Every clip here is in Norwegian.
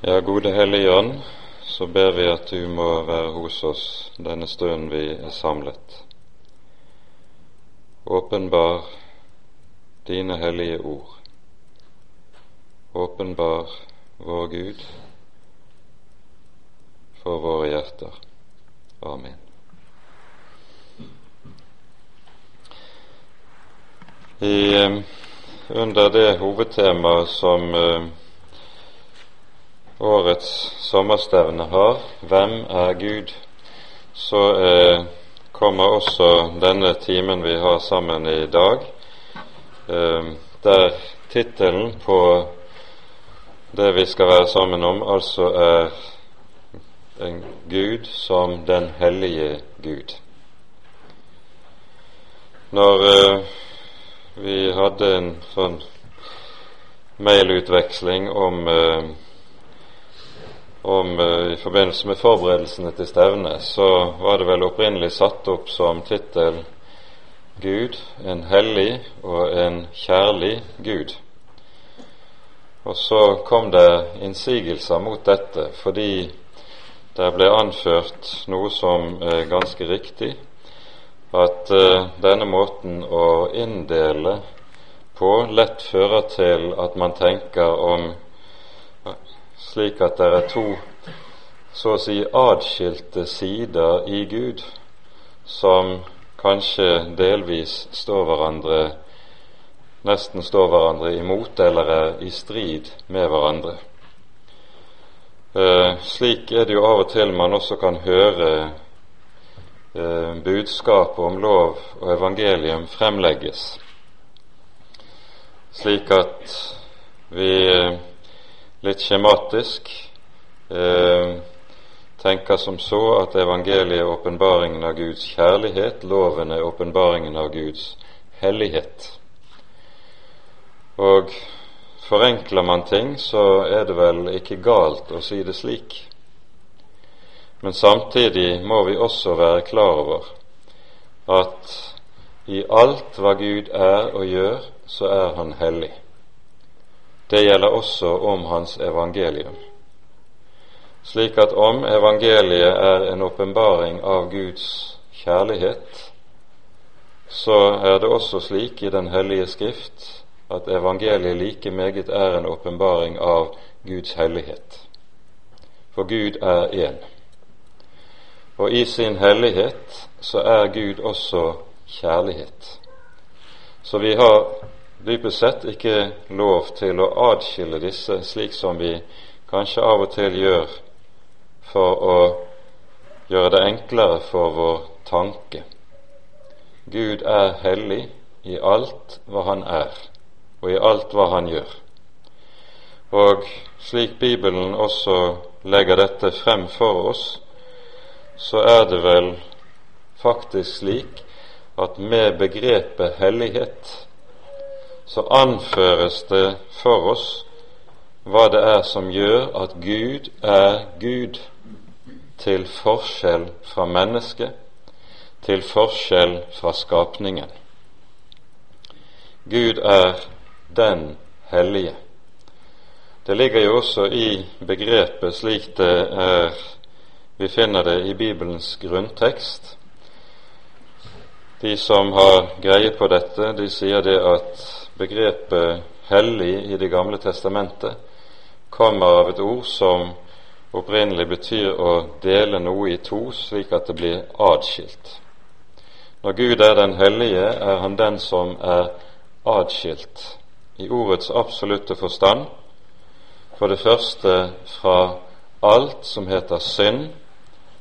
Ja, gode Hellige Ånd, så ber vi at du må være hos oss denne stunden vi er samlet. Åpenbar dine hellige ord. Åpenbar vår Gud for våre hjerter. Amen. I, eh, under det hovedtemaet som uh, årets sommerstevne har, 'Hvem er Gud?', så eh, kommer også denne timen vi har sammen i dag, eh, der tittelen på det vi skal være sammen om, altså er en Gud som den hellige Gud. Når eh, vi hadde en sånn mailutveksling om eh, om uh, i forbindelse med forberedelsene til stevnet, så var det vel opprinnelig satt opp som tittel Gud, en hellig og en kjærlig Gud. Og så kom det innsigelser mot dette fordi det ble anført noe som er ganske riktig, at uh, denne måten å inndele på lett fører til at man tenker om slik at det er to så å si atskilte sider i Gud som kanskje delvis står hverandre nesten står hverandre imot eller er i strid med hverandre. Eh, slik er det jo av og til man også kan høre eh, budskapet om lov og evangelium fremlegges, slik at vi eh, litt skjematisk eh, tenker som så at evangeliet er åpenbaringen av Guds kjærlighet, loven er åpenbaringen av Guds hellighet. Og forenkler man ting, så er det vel ikke galt å si det slik. Men samtidig må vi også være klar over at i alt hva Gud er og gjør, så er Han hellig. Det gjelder også om hans evangelium. Slik at om evangeliet er en åpenbaring av Guds kjærlighet, så er det også slik i Den hellige Skrift at evangeliet like meget er en åpenbaring av Guds hellighet. For Gud er én. Og i sin hellighet så er Gud også kjærlighet. Så vi har dypest sett ikke lov til å adskille disse slik som vi kanskje av og til gjør for å gjøre det enklere for vår tanke. Gud er hellig i alt hva Han er, og i alt hva Han gjør. Og slik Bibelen også legger dette frem for oss, så er det vel faktisk slik at med begrepet hellighet så anføres det for oss hva det er som gjør at Gud er Gud, til forskjell fra mennesket, til forskjell fra skapningen. Gud er den hellige. Det ligger jo også i begrepet slik det er vi finner det i Bibelens grunntekst. De som har greie på dette, de sier det at begrepet hellig i Det gamle testamentet kommer av et ord som opprinnelig betyr å dele noe i to, slik at det blir adskilt. Når Gud er den hellige, er Han den som er adskilt i ordets absolutte forstand. For det første fra alt som heter synd,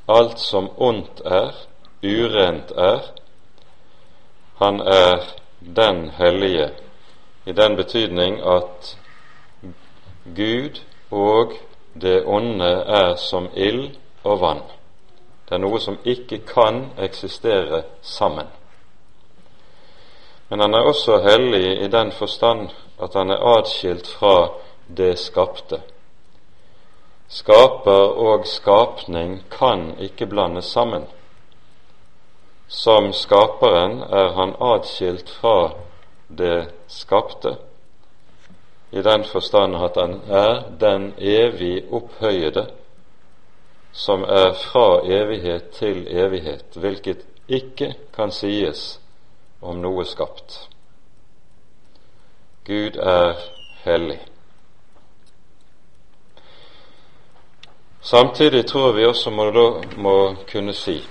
alt som ondt er, urent er. Han er den hellige i den betydning at Gud og det onde er som ild og vann. Det er noe som ikke kan eksistere sammen. Men han er også hellig i den forstand at han er atskilt fra det skapte. Skaper og skapning kan ikke blandes sammen. Som skaperen er han atskilt fra det skapte, i den forstand at han er den evig opphøyede, som er fra evighet til evighet, hvilket ikke kan sies om noe skapt. Gud er hellig. Samtidig tror vi også må, må kunne si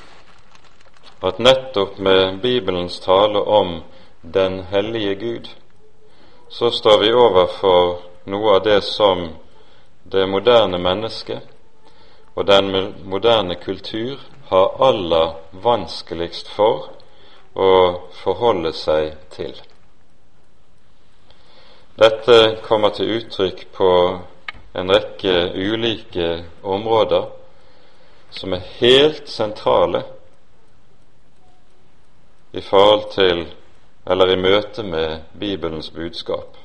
at nettopp med Bibelens tale om den hellige Gud, så står vi overfor noe av det som det moderne mennesket og den moderne kultur har aller vanskeligst for å forholde seg til. Dette kommer til uttrykk på en rekke ulike områder som er helt sentrale i forhold til eller i møte med Bibelens budskap.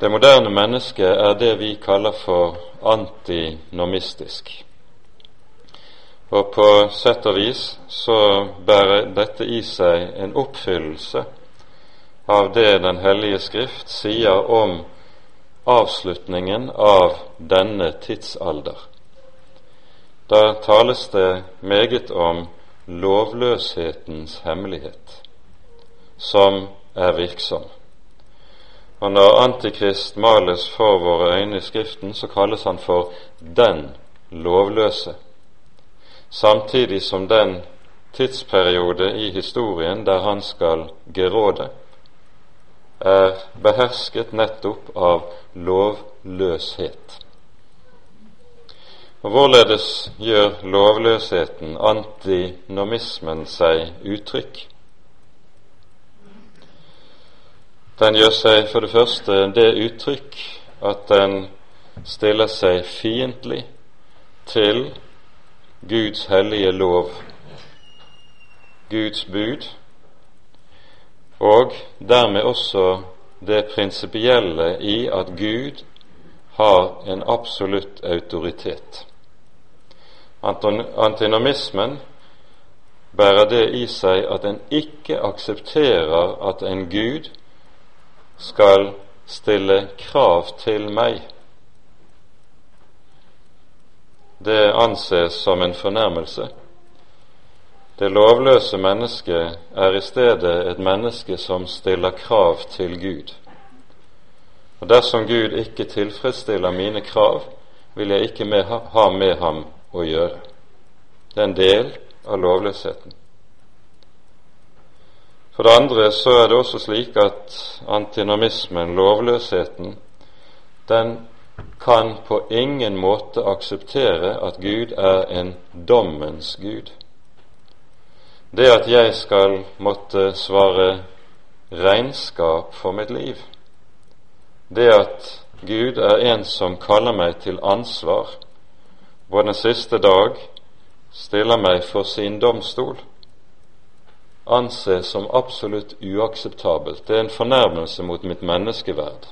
Det moderne mennesket er det vi kaller for antinomistisk. Og på sett og vis så bærer dette i seg en oppfyllelse av det Den hellige Skrift sier om avslutningen av denne tidsalder. Da tales det meget om lovløshetens hemmelighet, som er virksom. Og når Antikrist males for våre øyne i Skriften, så kalles han for den lovløse, samtidig som den tidsperiode i historien der han skal geråde, er behersket nettopp av lovløshet. Og Hvorledes gjør lovløsheten, antinomismen, seg uttrykk? Den gjør seg for det første det uttrykk at den stiller seg fiendtlig til Guds hellige lov, Guds bud, og dermed også det prinsipielle i at Gud har en absolutt autoritet. Antinomismen bærer det i seg at en ikke aksepterer at en Gud skal stille krav til meg. Det anses som en fornærmelse. Det lovløse mennesket er i stedet et menneske som stiller krav til Gud. Og dersom Gud ikke tilfredsstiller mine krav, vil jeg ikke ha med ham å gjøre. Det er en del av lovløsheten. For det andre så er det også slik at antinomismen, lovløsheten, den kan på ingen måte akseptere at Gud er en dommens Gud. Det at jeg skal måtte svare regnskap for mitt liv, det at Gud er en som kaller meg til ansvar, på den siste dag stiller meg for sin domstol, anses som absolutt uakseptabelt. Det er en fornærmelse mot mitt menneskeverd.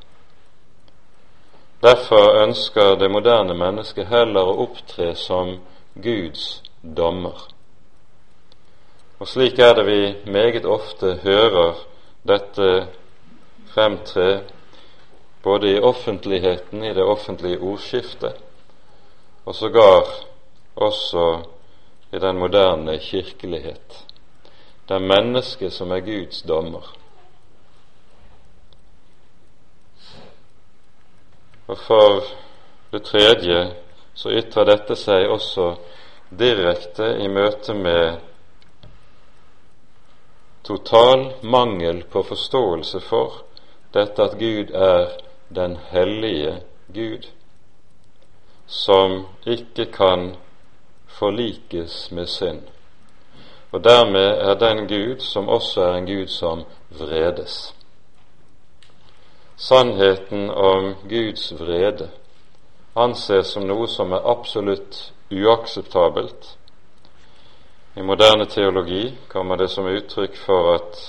Derfor ønsker det moderne mennesket heller å opptre som Guds dommer. Og slik er det vi meget ofte hører dette fremtre både i offentligheten, i det offentlige ordskiftet, og sågar også i den moderne kirkelighet. Det er mennesket som er Guds dommer. Og for det tredje så ytrer dette seg også direkte i møte med total mangel på forståelse for dette at Gud er den hellige Gud som ikke kan forlikes med synd. Og dermed er den Gud som også er en Gud som vredes. Sannheten om Guds vrede anses som noe som er absolutt uakseptabelt. I moderne teologi kommer det som uttrykk for at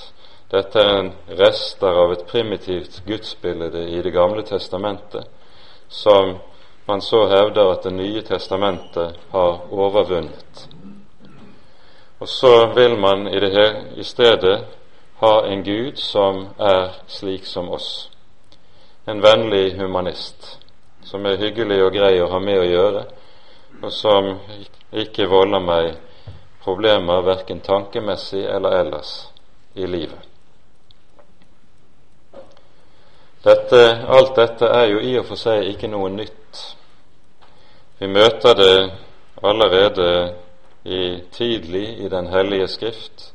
dette er en rester av et primitivt gudsbilde i Det gamle testamentet, som man så hevder at Det nye testamentet har overvunnet. Og så vil man i, her, i stedet ha en Gud som er slik som oss. En vennlig humanist som er hyggelig og grei å ha med å gjøre, og som ikke volder meg problemer verken tankemessig eller ellers i livet. Dette, alt dette er jo i og for seg ikke noe nytt. Vi møter det allerede i, tidlig i Den hellige skrift,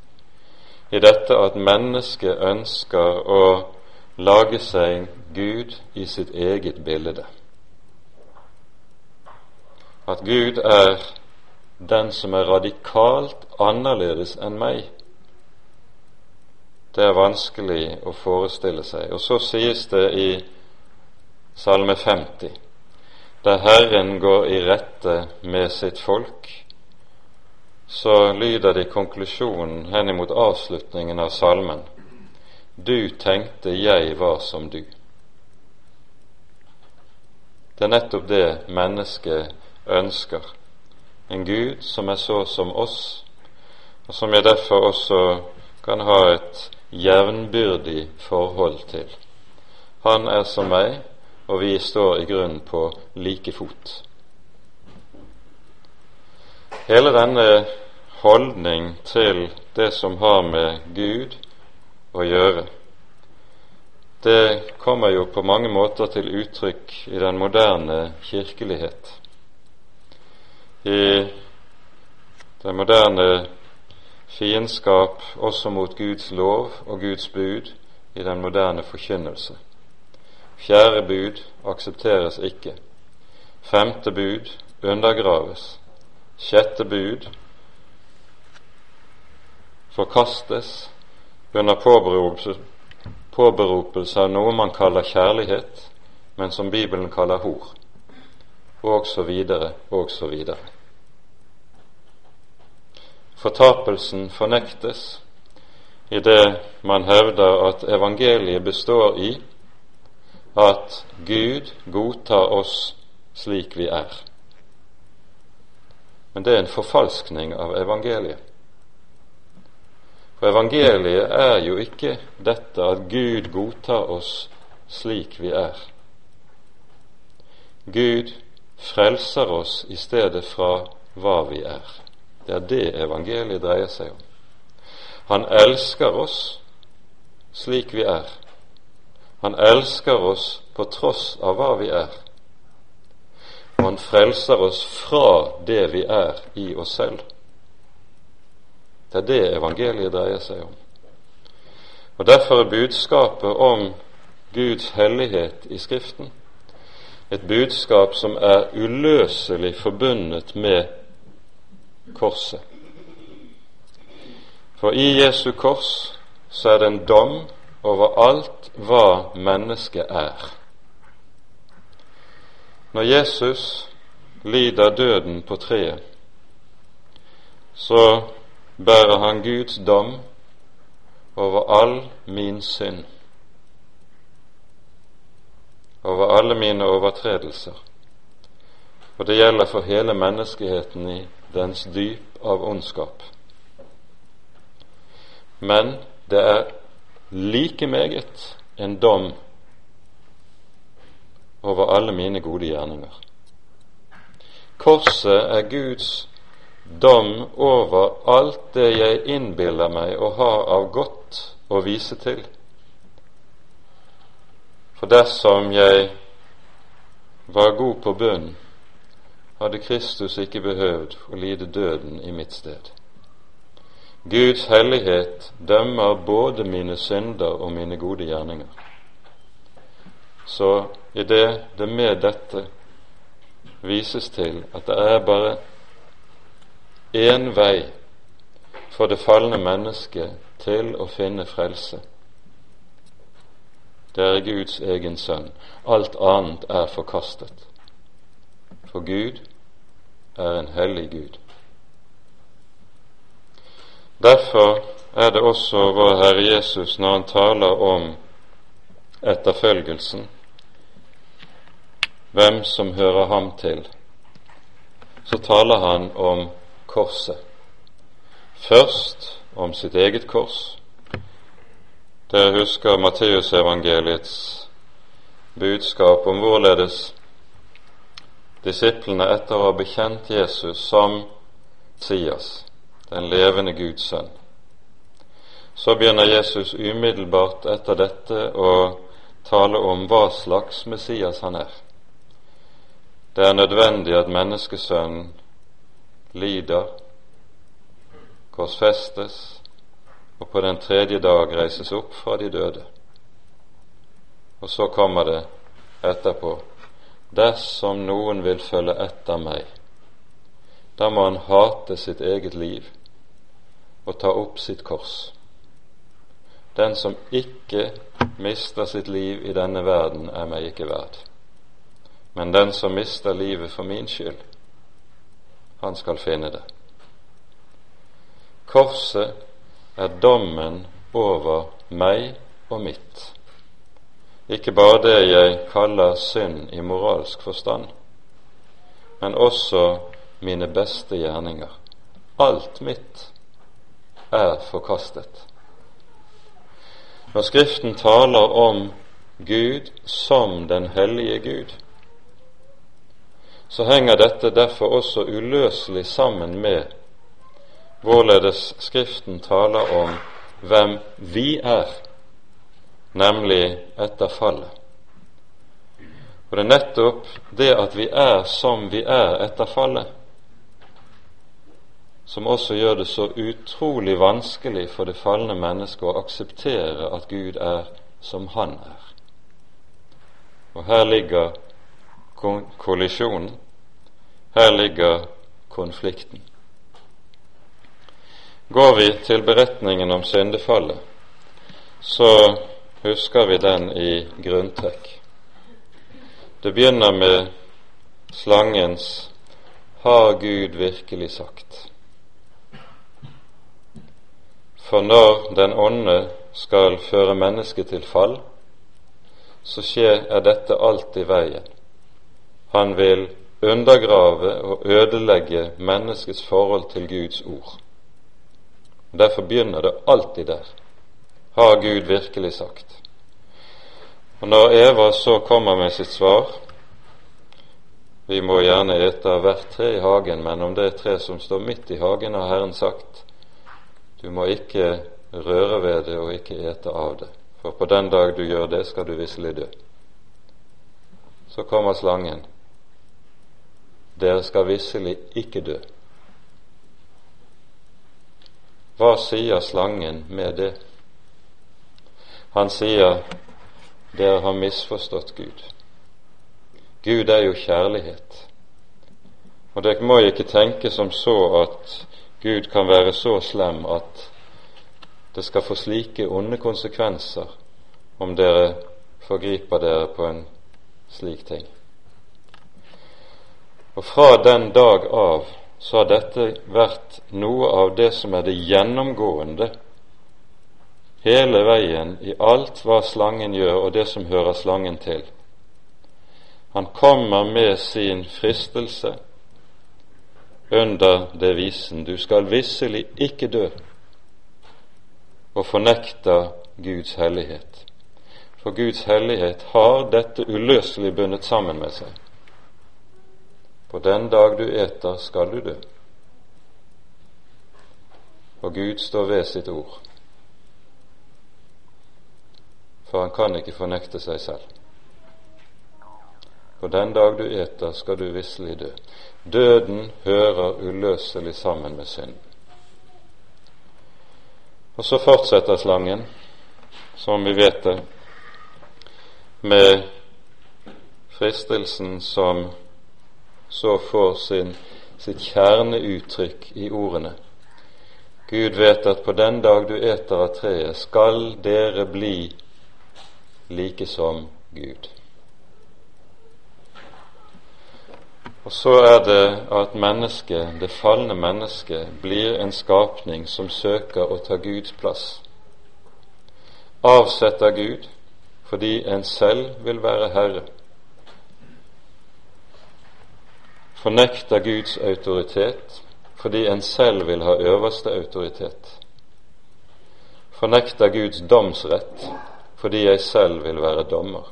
i dette at mennesket ønsker å lage seg Gud i sitt eget bilde. At Gud er den som er radikalt annerledes enn meg, det er vanskelig å forestille seg. Og så sies det i Salme 50, der Herren går i rette med sitt folk, så lyder det i konklusjonen henimot avslutningen av salmen Du tenkte jeg var som du. Det er nettopp det mennesket ønsker. En Gud som er så som oss, og som jeg derfor også kan ha et jevnbyrdig forhold til. Han er som meg, og vi står i grunnen på like fot. Hele denne holdning til det som har med Gud å gjøre, det kommer jo på mange måter til uttrykk i den moderne kirkelighet. I den moderne fiendskap også mot Guds lov og Guds bud i den moderne forkynnelse. Fjerde bud aksepteres ikke. Femte bud undergraves. Sjette bud forkastes under påberopelse av noe man kaller kjærlighet, men som Bibelen kaller hor, og så videre, og så videre. Fortapelsen fornektes i det man hevder at evangeliet består i at Gud godtar oss slik vi er. Men det er en forfalskning av evangeliet. For evangeliet er jo ikke dette at Gud godtar oss slik vi er. Gud frelser oss i stedet fra hva vi er. Det er det evangeliet dreier seg om. Han elsker oss slik vi er. Han elsker oss på tross av hva vi er. Og han frelser oss fra det vi er i oss selv. Det er det evangeliet dreier seg om. Og Derfor er budskapet om Guds hellighet i Skriften et budskap som er uløselig forbundet med korset. For i Jesu kors så er det en dom over alt hva mennesket er. Når Jesus lider døden på treet, så bærer han Guds dom over all min synd, over alle mine overtredelser. Og det gjelder for hele menneskeheten i dens dyp av ondskap. Men det er like meget en dom over alle mine gode gjerninger. Korset er Guds dom over alt det jeg innbiller meg å ha av godt å vise til. For dersom jeg var god på bønn, hadde Kristus ikke behøvd å lide døden i mitt sted. Guds hellighet dømmer både mine synder og mine gode gjerninger. Så i det det med dette vises til at det er bare én vei for det falne mennesket til å finne frelse. Det er Guds egen sønn. Alt annet er forkastet. For Gud er en hellig Gud. Derfor er det også vår Herre Jesus, når han taler om etterfølgelsen, hvem som hører ham til, så taler han om korset. Først om sitt eget kors, Dere husker Matteusevangeliets budskap om hvorledes disiplene etter å ha bekjent Jesus som Sias, den levende Guds sønn, så begynner Jesus umiddelbart etter dette å tale om hva slags Messias han er. Det er nødvendig at menneskesønnen lider, korsfestes og på den tredje dag reises opp fra de døde. Og så kommer det etterpå dersom noen vil følge etter meg, da må han hate sitt eget liv og ta opp sitt kors. Den som ikke mister sitt liv i denne verden, er meg ikke verd men den som mister livet for min skyld, han skal finne det. Korset er dommen over meg og mitt, ikke bare det jeg kaller synd i moralsk forstand, men også mine beste gjerninger. Alt mitt er forkastet. Når Skriften taler om Gud som den hellige Gud, så henger dette derfor også uløselig sammen med hvorledes Skriften taler om hvem vi er, nemlig etter fallet. Og det er nettopp det at vi er som vi er etter fallet, som også gjør det så utrolig vanskelig for det falne mennesket å akseptere at Gud er som Han er. Og her ligger kollisjonen. Her ligger konflikten. Går vi til beretningen om syndefallet, så husker vi den i grunntrekk. Det begynner med slangens 'Har Gud virkelig sagt'? For når den ånde skal føre mennesket til fall, så skjer er dette alltid veien. Han vil undergrave og ødelegge menneskets forhold til Guds ord. Derfor begynner det alltid der. Har Gud virkelig sagt? Og Når Eva så kommer med sitt svar Vi må gjerne ete av hvert tre i hagen, men om det er tre som står midt i hagen, har Herren sagt du må ikke røre ved det og ikke ete av det, for på den dag du gjør det, skal du visselig dø. Så kommer slangen dere skal visselig ikke dø. Hva sier slangen med det? Han sier dere har misforstått Gud. Gud er jo kjærlighet. Og dere må ikke tenke som så at Gud kan være så slem at det skal få slike onde konsekvenser om dere forgriper dere på en slik ting. Og fra den dag av så har dette vært noe av det som er det gjennomgående hele veien i alt hva slangen gjør, og det som hører slangen til. Han kommer med sin fristelse under devisen 'Du skal visselig ikke dø', og fornekter Guds hellighet. For Guds hellighet har dette uløselig bundet sammen med seg. På den dag du eter, skal du dø. Og Gud står ved sitt ord, for han kan ikke fornekte seg selv. På den dag du eter, skal du visselig dø. Døden hører uløselig sammen med synd. Og så fortsetter slangen, som vi vet det, med fristelsen som så får sin, sitt kjerneuttrykk i ordene. Gud vet at på den dag du eter av treet, skal dere bli like som Gud. Og så er det at mennesket, det falne mennesket, blir en skapning som søker å ta Guds plass. Avsetter Gud fordi en selv vil være herre fornekter Guds autoritet fordi en selv vil ha øverste autoritet. fornekter Guds domsrett fordi jeg selv vil være dommer,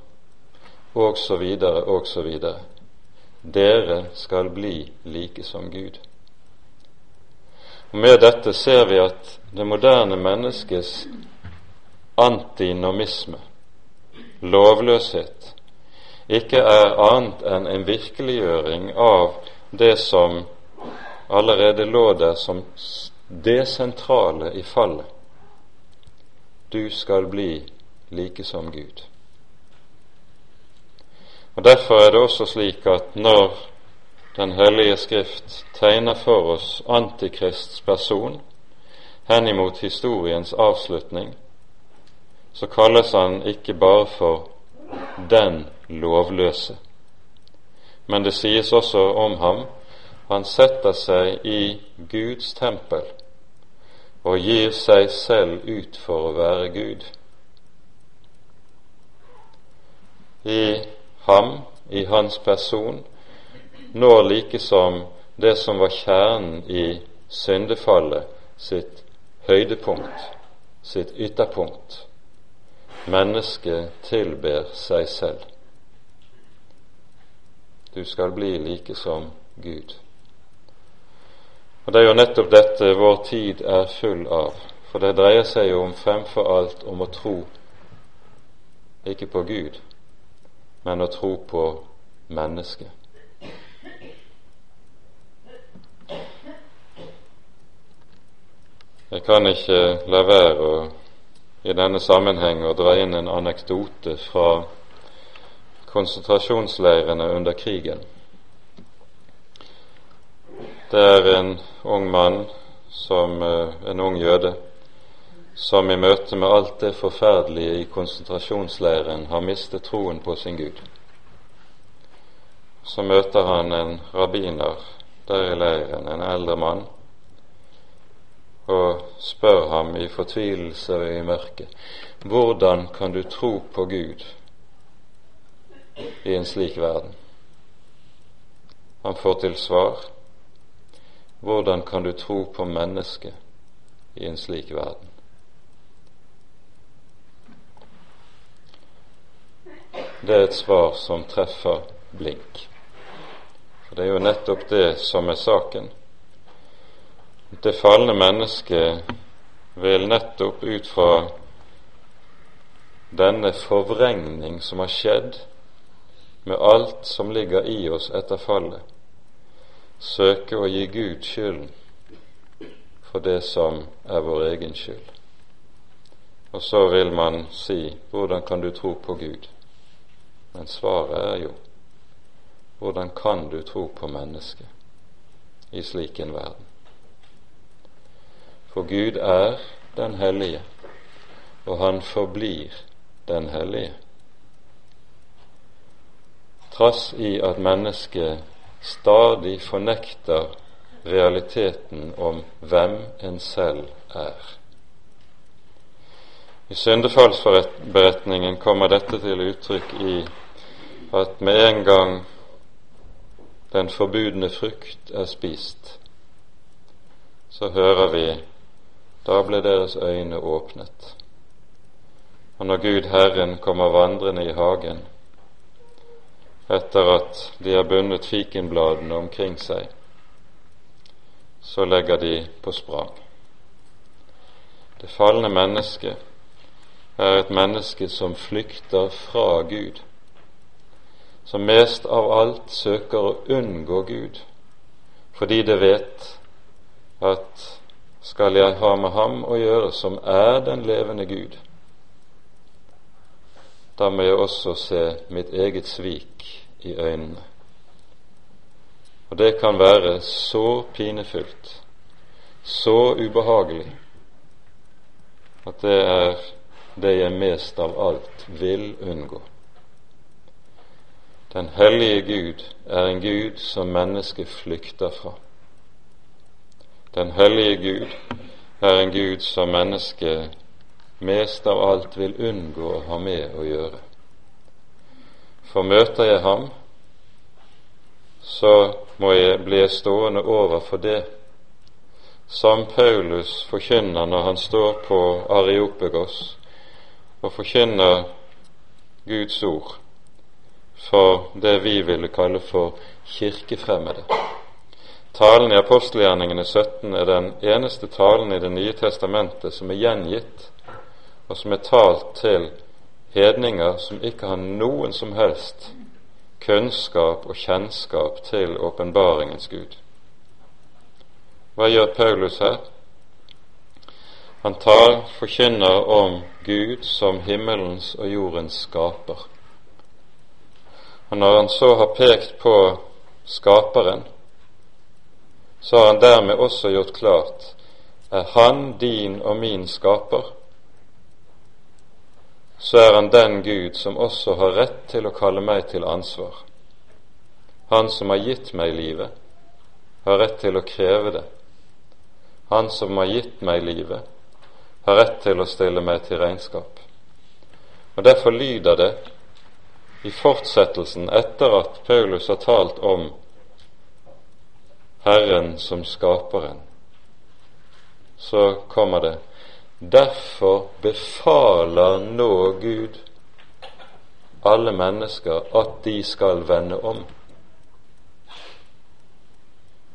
og så videre, og så videre. Dere skal bli like som Gud. Og Med dette ser vi at det moderne menneskets antinomisme, lovløshet, ikke er annet enn en virkeliggjøring av det som allerede lå der som det sentrale i fallet. Du skal bli like som Gud. Og Derfor er det også slik at når Den hellige Skrift tegner for oss Antikrists person henimot historiens avslutning, så kalles han ikke bare for den lovløse, men det sies også om ham han setter seg i Guds tempel og gir seg selv ut for å være Gud. I ham, i hans person, når like som det som var kjernen i syndefallet, sitt høydepunkt, sitt ytterpunkt. Mennesket tilber seg selv. Du skal bli like som Gud. Og Det er jo nettopp dette vår tid er full av, for det dreier seg jo om fremfor alt om å tro ikke på Gud, men å tro på mennesket. Jeg kan ikke la være å i denne sammenheng å dra inn en anekdote fra konsentrasjonsleirene under krigen. Det er en ung mann, som, eh, en ung jøde, som i møte med alt det forferdelige i konsentrasjonsleiren har mistet troen på sin Gud. Så møter han en rabbiner der i leiren, en eldre mann, og spør ham i fortvilelse og i mørke hvordan kan du tro på Gud i en slik verden? Han får til svar hvordan kan du tro på mennesket i en slik verden? Det er et svar som treffer blink. For Det er jo nettopp det som er saken. Det falne mennesket vil nettopp ut fra denne forvrengning som har skjedd med alt som ligger i oss etter fallet, søke å gi Gud skylden for det som er vår egen skyld. Og så vil man si 'Hvordan kan du tro på Gud?' Men svaret er jo 'Hvordan kan du tro på mennesket i slik en verden?' For Gud er den hellige, og han forblir den hellige. Trass i at mennesket stadig fornekter realiteten om hvem en selv er. I syndefallsberetningen kommer dette til uttrykk i at med en gang den forbudne frukt er spist, så hører vi da ble deres øyne åpnet. Og når Gud Herren kommer vandrende i hagen, etter at de har bundet fikenbladene omkring seg, så legger de på sprang. Det falne mennesket er et menneske som flykter fra Gud, som mest av alt søker å unngå Gud, fordi det vet at skal jeg ha med ham å gjøre, som er den levende Gud, da må jeg også se mitt eget svik i øynene. Og det kan være så pinefullt, så ubehagelig, at det er det jeg mest av alt vil unngå. Den hellige Gud er en Gud som mennesket flykter fra. Den hellige Gud er en Gud som mennesket mest av alt vil unngå å ha med å gjøre. For møter jeg ham, så må jeg bli stående overfor det som Paulus forkynner når han står på Areopegos og forkynner Guds ord for det vi ville kalle for kirkefremmede. Talen i apostelgjerningene 17 er den eneste talen i Det nye testamentet som er gjengitt, og som er talt til hedninger som ikke har noen som helst kunnskap og kjennskap til åpenbaringens Gud. Hva gjør Paulus her? Han tar, forkynner om Gud som himmelens og jordens skaper. Og når han så har pekt på Skaperen, så har han dermed også gjort klart er Han din og min skaper, så er han den Gud som også har rett til å kalle meg til ansvar. Han som har gitt meg livet, har rett til å kreve det. Han som har gitt meg livet, har rett til å stille meg til regnskap. Og Derfor lyder det i fortsettelsen, etter at Paulus har talt om Herren som skaperen, så kommer det Derfor befaler nå Gud alle mennesker at de skal vende om.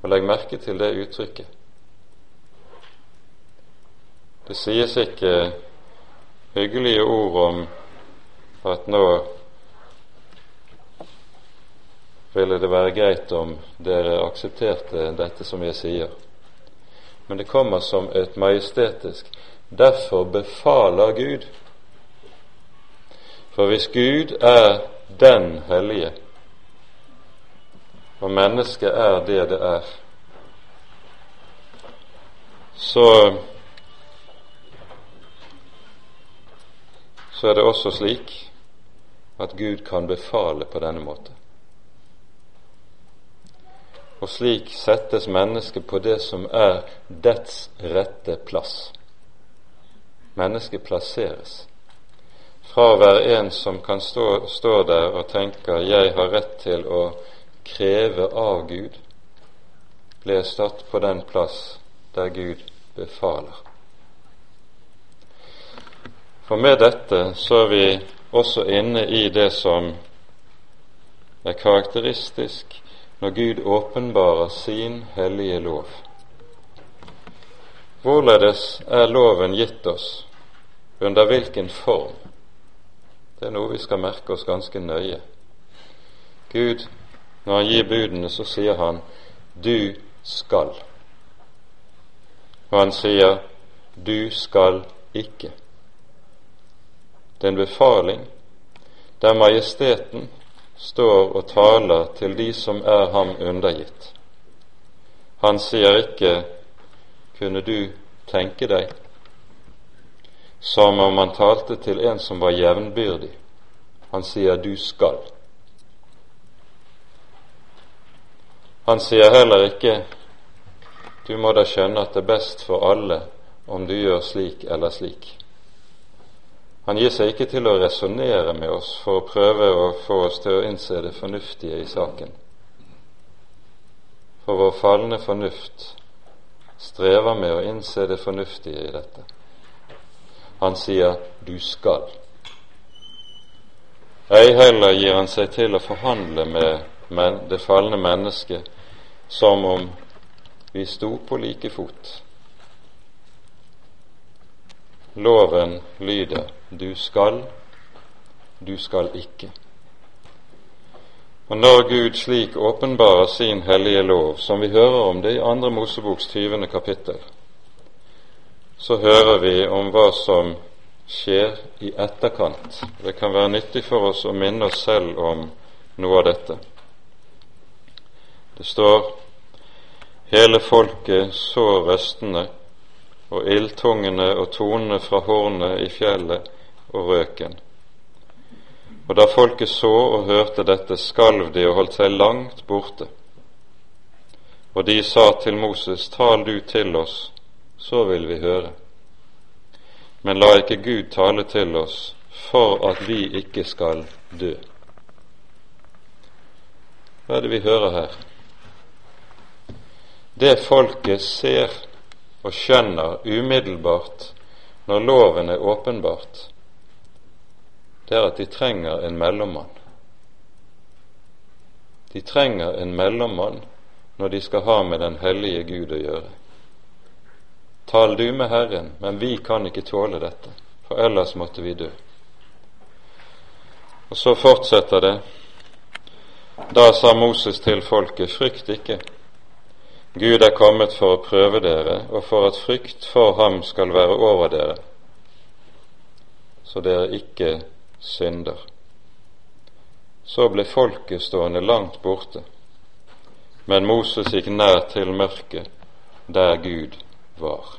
Og Legg merke til det uttrykket. Det sies ikke hyggelige ord om at nå ville det være greit om dere aksepterte dette som jeg sier. Men det kommer som et majestetisk Derfor befaler Gud. For hvis Gud er den hellige, og mennesket er det det er, så så er det også slik at Gud kan befale på denne måte. Og slik settes mennesket på det som er dets rette plass. Mennesket plasseres. Fra å være en som kan stå, stå der og tenke 'jeg har rett til å kreve av Gud', ble satt på den plass der Gud befaler. For med dette så er vi også inne i det som er karakteristisk når Gud åpenbarer sin hellige lov. Hvorledes er loven gitt oss, under hvilken form? Det er noe vi skal merke oss ganske nøye. Gud, når han gir budene, så sier han 'du skal'. Og han sier 'du skal ikke'. Det er en befaling der majesteten står og taler til de som er ham undergitt. Han sier ikke 'kunne du tenke deg', som om han talte til en som var jevnbyrdig. Han sier 'du skal'. Han sier heller ikke 'du må da skjønne at det er best for alle om du gjør slik eller slik'. Han gir seg ikke til å resonnere med oss for å prøve å få oss til å innse det fornuftige i saken. For vår falne fornuft strever med å innse det fornuftige i dette. Han sier 'du skal'. Ei heller gir han seg til å forhandle med det falne mennesket som om vi sto på like fot. Loven lyder du skal, du skal ikke. Og når Gud slik åpenbarer sin hellige lov, som vi hører om det i Andre Moseboks tyvende kapittel, så hører vi om hva som skjer i etterkant. Det kan være nyttig for oss å minne oss selv om noe av dette. Det står hele folket så røstene og ildtungene og tonene fra hornet i fjellet og røken. Og da folket så og hørte dette, skalv de og holdt seg langt borte. Og de sa til Moses, tal du til oss, så vil vi høre. Men la ikke Gud tale til oss for at vi ikke skal dø. Hva er det vi hører her? Det folket ser og skjønner umiddelbart når loven er åpenbart, det er at de trenger en mellommann. De trenger en mellommann når de skal ha med den hellige Gud å gjøre. Tal du med Herren, men vi kan ikke tåle dette, for ellers måtte vi dø. Og så fortsetter det. Da sa Moses til folket, frykt ikke. Gud er kommet for å prøve dere, og for at frykt for ham skal være over dere, så dere ikke synder. Så ble folket stående langt borte, men Moses gikk nær til mørket, der Gud var.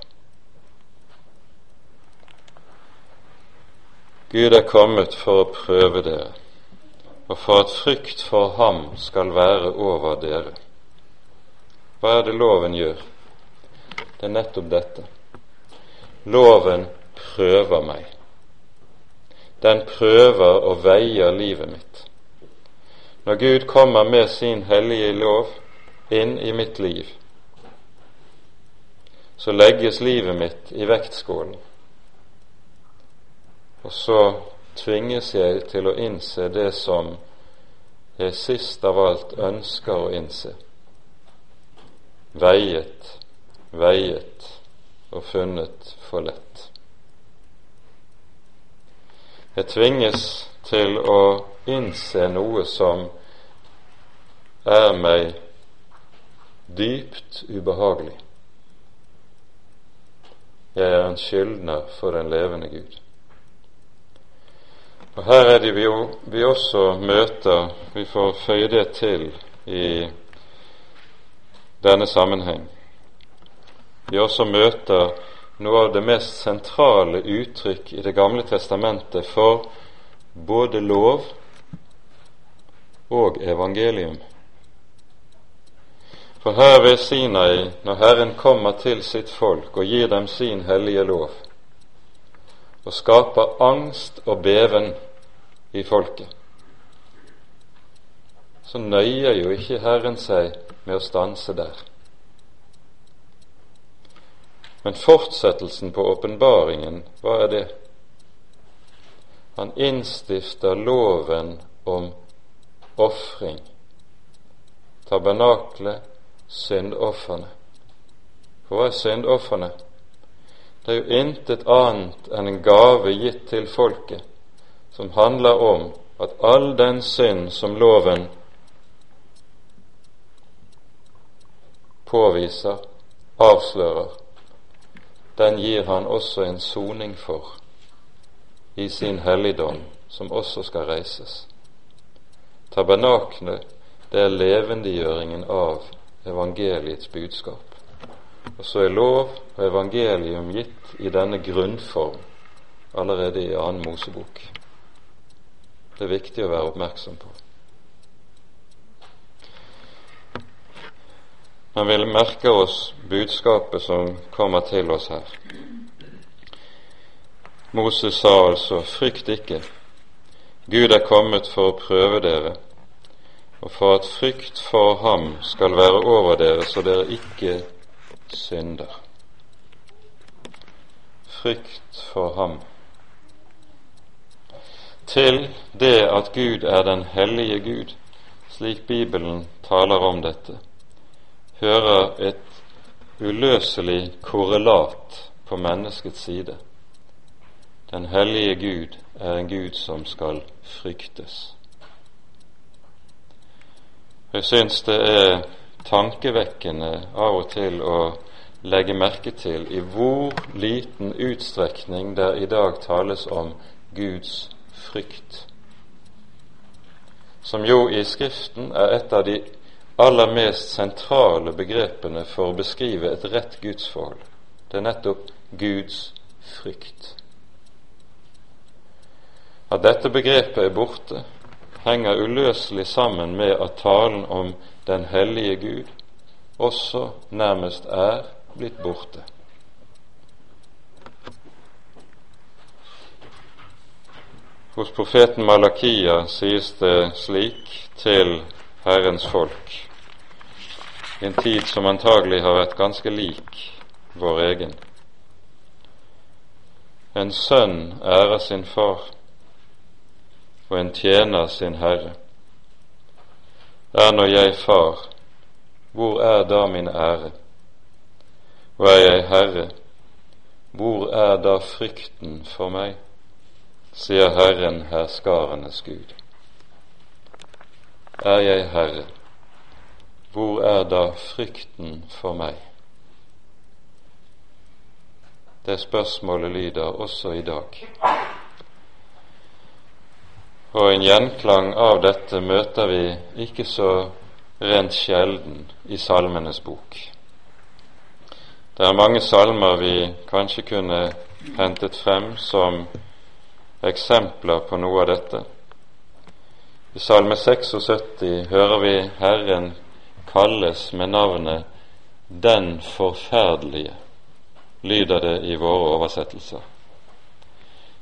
Gud er kommet for å prøve dere, og for at frykt for ham skal være over dere. Hva er det loven gjør? Det er nettopp dette. Loven prøver meg. Den prøver og veier livet mitt. Når Gud kommer med sin hellige lov inn i mitt liv, så legges livet mitt i vektskålen. Og så tvinges jeg til å innse det som jeg sist av alt ønsker å innse. Veiet, veiet og funnet for lett. Jeg tvinges til å innse noe som er meg dypt ubehagelig. Jeg er en skyldner for den levende Gud. Og Her er det vi, vi også møter Vi får føye det til i denne sammenheng. Vi også møter noe av det mest sentrale uttrykk i Det gamle testamentet for både lov og evangelium. For her ved Sinai, når Herren kommer til sitt folk og gir dem sin hellige lov, og skaper angst og beven i folket, så nøyer jo ikke Herren seg med å stanse der. Men fortsettelsen på åpenbaringen, hva er det? Han innstifter loven om ofring, tabernaklet, syndofrene. For hva er syndofrene? Det er jo intet annet enn en gave gitt til folket, som handler om at all den synd som loven påviser, avslører, den gir han også en soning for i sin helligdom, som også skal reises. Tabernaklet, det er levendegjøringen av evangeliets budskap. Og så er lov og evangelium gitt i denne grunnform allerede i annen Mosebok. Det er viktig å være oppmerksom på. Men vi merker oss budskapet som kommer til oss her. Moses sa altså, frykt ikke, Gud er kommet for å prøve dere, og for at frykt for ham skal være over dere, så dere ikke synder. Frykt for ham. Til det at Gud er den hellige Gud, slik Bibelen taler om dette, hører et uløselig korrelat på menneskets side. Den hellige Gud er en Gud som skal fryktes. Jeg syns det er tankevekkende av og til å legge merke til i hvor liten utstrekning det i dag tales om Guds frykt, som jo i Skriften er et av de aller mest sentrale begrepene for å beskrive et rett gudsforhold. Det er nettopp Guds frykt. At dette begrepet er borte, henger uløselig sammen med at talen om den hellige Gud også nærmest er blitt borte. Hos profeten Malakia sies det slik til Herrens folk, i en tid som antagelig har vært ganske lik vår egen. En sønn ærer sin far, og en tjener sin herre. Er nå jeg far, hvor er da min ære? Og er jeg herre, hvor er da frykten for meg? sier Herren herskarenes Gud. Er jeg herre, hvor er da frykten for meg? Det spørsmålet lyder også i dag. Og en gjenklang av dette møter vi ikke så rent sjelden i Salmenes bok. Det er mange salmer vi kanskje kunne hentet frem som eksempler på noe av dette. I Salme 76 hører vi Herren kalles med navnet Den forferdelige lyder det i våre oversettelser.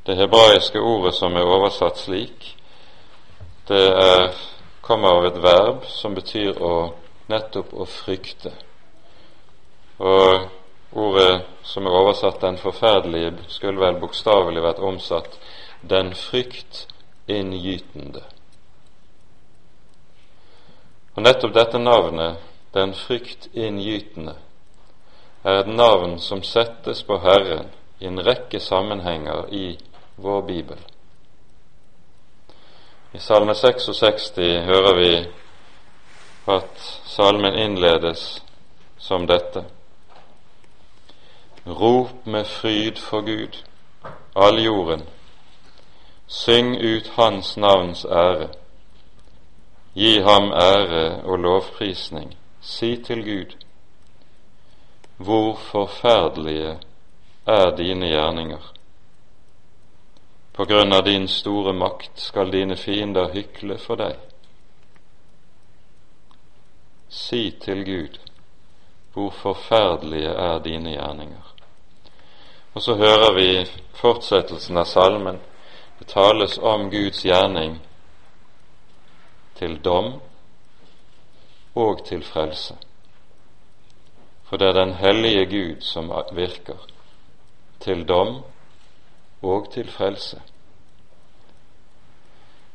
Det hebraiske ordet som er oversatt slik, det er, kommer av et verb som betyr å nettopp å frykte. Og ordet som er oversatt 'den forferdelige', skulle vel bokstavelig vært omsatt 'den fryktinngytende'. Og nettopp dette navnet, 'den fryktinngytende', er et navn som settes på Herren i en rekke sammenhenger i vår bibel. I Salme 66 hører vi at salmen innledes som dette. Rop med fryd for Gud, all jorden. Syng ut Hans navns ære. Gi ham ære og lovprisning. Si til Gud hvor forferdelige er dine gjerninger. På grunn av din store makt skal dine fiender hykle for deg. Si til Gud, hvor forferdelige er dine gjerninger. Og så hører vi fortsettelsen av salmen. Det tales om Guds gjerning til dom og til frelse. For det er den hellige Gud som virker til dom og til frelse.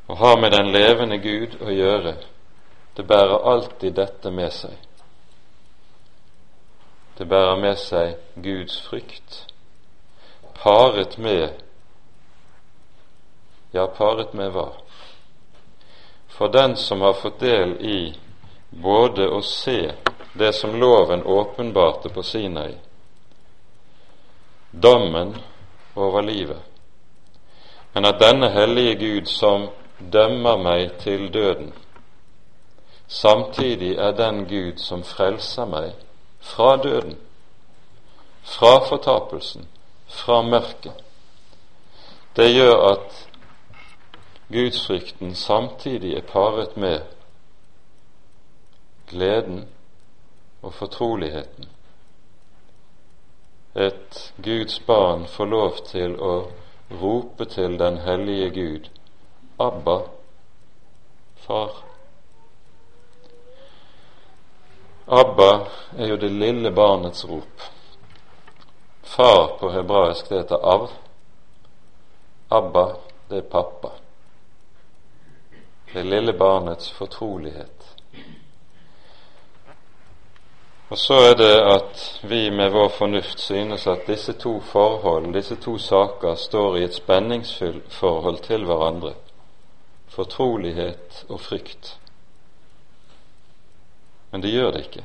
Å ha med den levende Gud å gjøre, det bærer alltid dette med seg. Det bærer med seg Guds frykt, paret med Ja, paret med hva? For den som har fått del i både å se det som loven åpenbarte på Sinai, dommen over livet, men at denne hellige Gud som dømmer meg til døden, samtidig er den Gud som frelser meg fra døden, fra fortapelsen, fra mørket. Det gjør at gudsfrykten samtidig er paret med gleden og fortroligheten. Et Guds barn får lov til å rope til den hellige Gud Abba, Far. Abba er jo det lille barnets rop. Far på hebraisk det heter Av. Abba, det er pappa. Det lille barnets fortrolighet. Og så er det at vi med vår fornuft synes at disse to forhold, disse to saker, står i et spenningsforhold til hverandre. Fortrolighet og frykt. Men det gjør det ikke.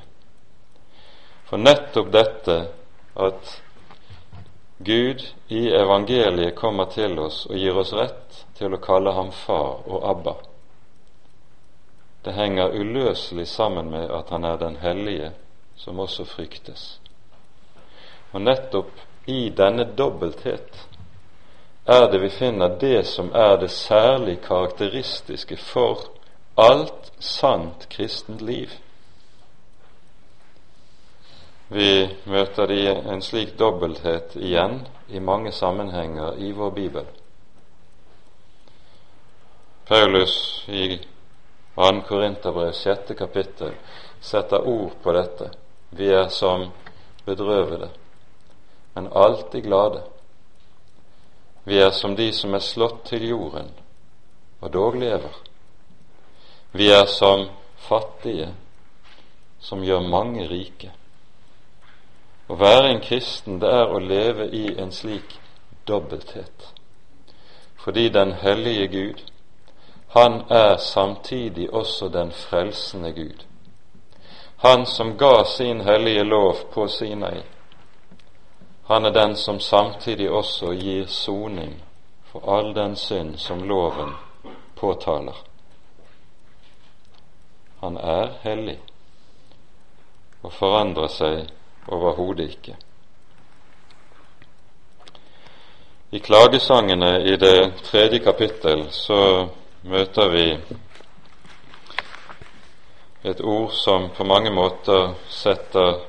For nettopp dette at Gud i evangeliet kommer til oss og gir oss rett til å kalle ham far og Abba, det henger uløselig sammen med at han er den hellige som også fryktes. Og nettopp i denne dobbelthet er det vi finner det som er det særlig karakteristiske for alt sant kristent liv. Vi møter det i en slik dobbelthet igjen i mange sammenhenger i vår bibel. Paulus i 2. Korinterbrev 6. kapittel setter ord på dette vi er som bedrøvede. men alltid glade. Vi er som de som er slått til jorden og dog lever. Vi er som fattige som gjør mange rike. Å være en kristen, det er å leve i en slik dobbelthet. Fordi den hellige Gud, han er samtidig også den frelsende Gud. Han som ga sin hellige lov på Sinai, han er den som samtidig også gir soning for all den synd som loven påtaler. Han er hellig og forandrer seg overhodet ikke. I klagesangene i det tredje kapittel så møter vi et ord som på mange måter setter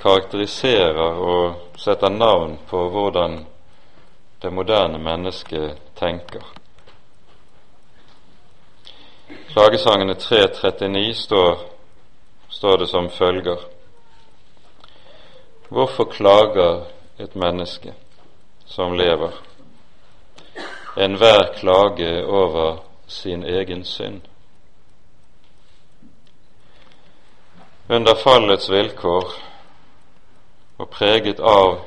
karakteriserer og setter navn på hvordan det moderne mennesket tenker. Klagesangene 3.39 står, står det som følger Hvorfor klager et menneske som lever, enhver klage over sin egen synd? Under fallets vilkår og preget av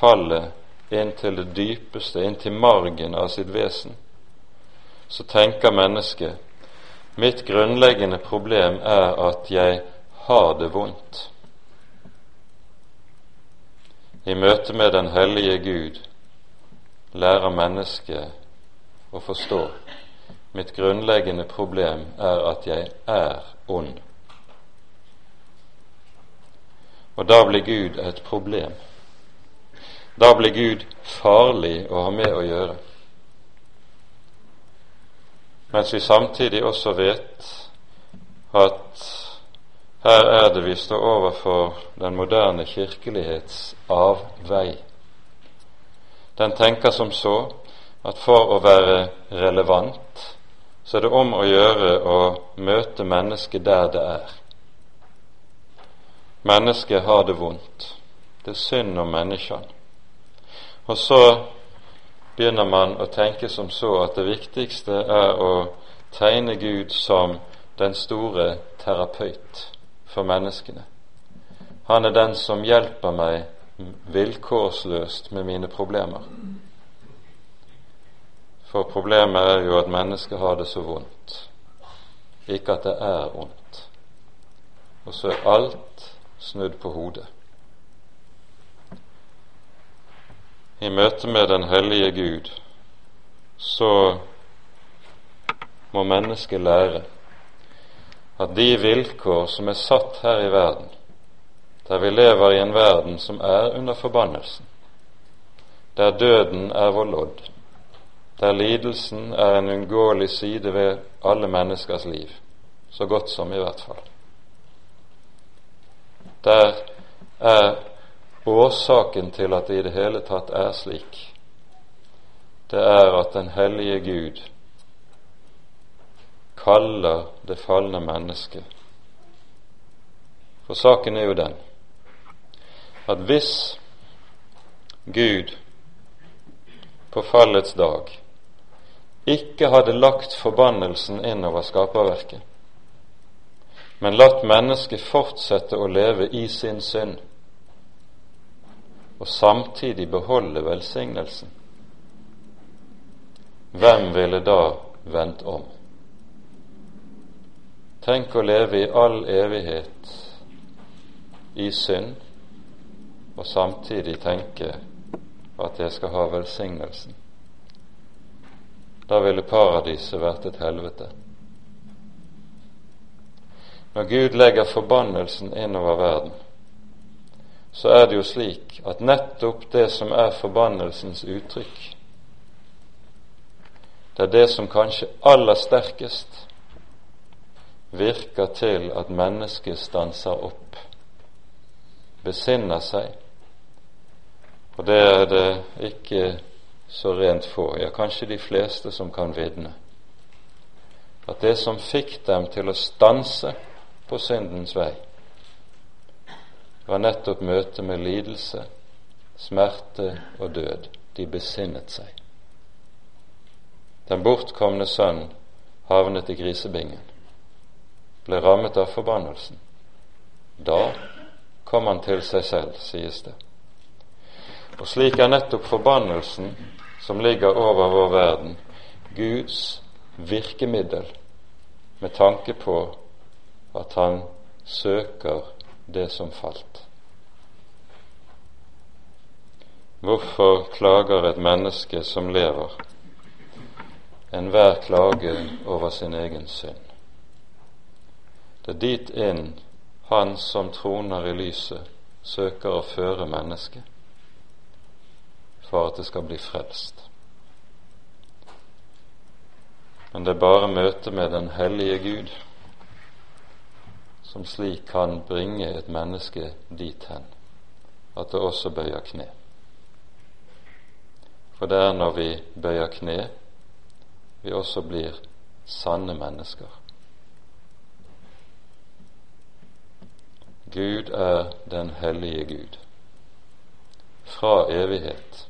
fallet inn til det dypeste, inn til margen av sitt vesen, så tenker mennesket mitt grunnleggende problem er at jeg har det vondt. I møte med den hellige Gud lærer mennesket å forstå mitt grunnleggende problem er at jeg er ond. Og da blir Gud et problem. Da blir Gud farlig å ha med å gjøre. Mens vi samtidig også vet at her er det vi står overfor den moderne kirkelighets avvei. Den tenker som så at for å være relevant, så er det om å gjøre å møte mennesket der det er. Mennesket har det vondt. Det er synd om menneskene. Og så begynner man å tenke som så at det viktigste er å tegne Gud som den store terapeut for menneskene. Han er den som hjelper meg vilkårsløst med mine problemer. For problemet er jo at mennesket har det så vondt, ikke at det er vondt. Og så er alt snudd på hodet. I møte med den hellige Gud så må mennesket lære at de vilkår som er satt her i verden, der vi lever i en verden som er under forbannelsen, der døden er vår lodd, der lidelsen er en unngåelig side ved alle menneskers liv, så godt som i hvert fall der er årsaken til at det i det hele tatt er slik. Det er at den hellige Gud kaller det falne mennesket. For saken er jo den at hvis Gud på fallets dag ikke hadde lagt forbannelsen innover skaperverket, men latt mennesket fortsette å leve i sin synd, og samtidig beholde velsignelsen, hvem ville da vendt om? Tenk å leve i all evighet i synd, og samtidig tenke at jeg skal ha velsignelsen. Da ville paradiset vært et helvete. Når Gud legger forbannelsen innover verden, så er det jo slik at nettopp det som er forbannelsens uttrykk, det er det som kanskje aller sterkest virker til at mennesket stanser opp, besinner seg, og det er det ikke så rent få, ja, kanskje de fleste som kan vitne, at det som fikk dem til å stanse på syndens vei, var nettopp møtet med lidelse, smerte og død. De besinnet seg. Den bortkomne sønn havnet i grisebingen, ble rammet av forbannelsen. Da kom han til seg selv, sies det. Og slik er nettopp forbannelsen som ligger over vår verden, Guds virkemiddel med tanke på at han søker det som falt. Hvorfor klager et menneske som lever, enhver klage over sin egen synd? Det er dit inn Han som troner i lyset, søker å føre mennesket for at det skal bli frelst. Men det er bare møtet med den hellige Gud som slik kan bringe et menneske dit hen at det også bøyer kne. For det er når vi bøyer kne, vi også blir sanne mennesker. Gud er den hellige Gud, fra evighet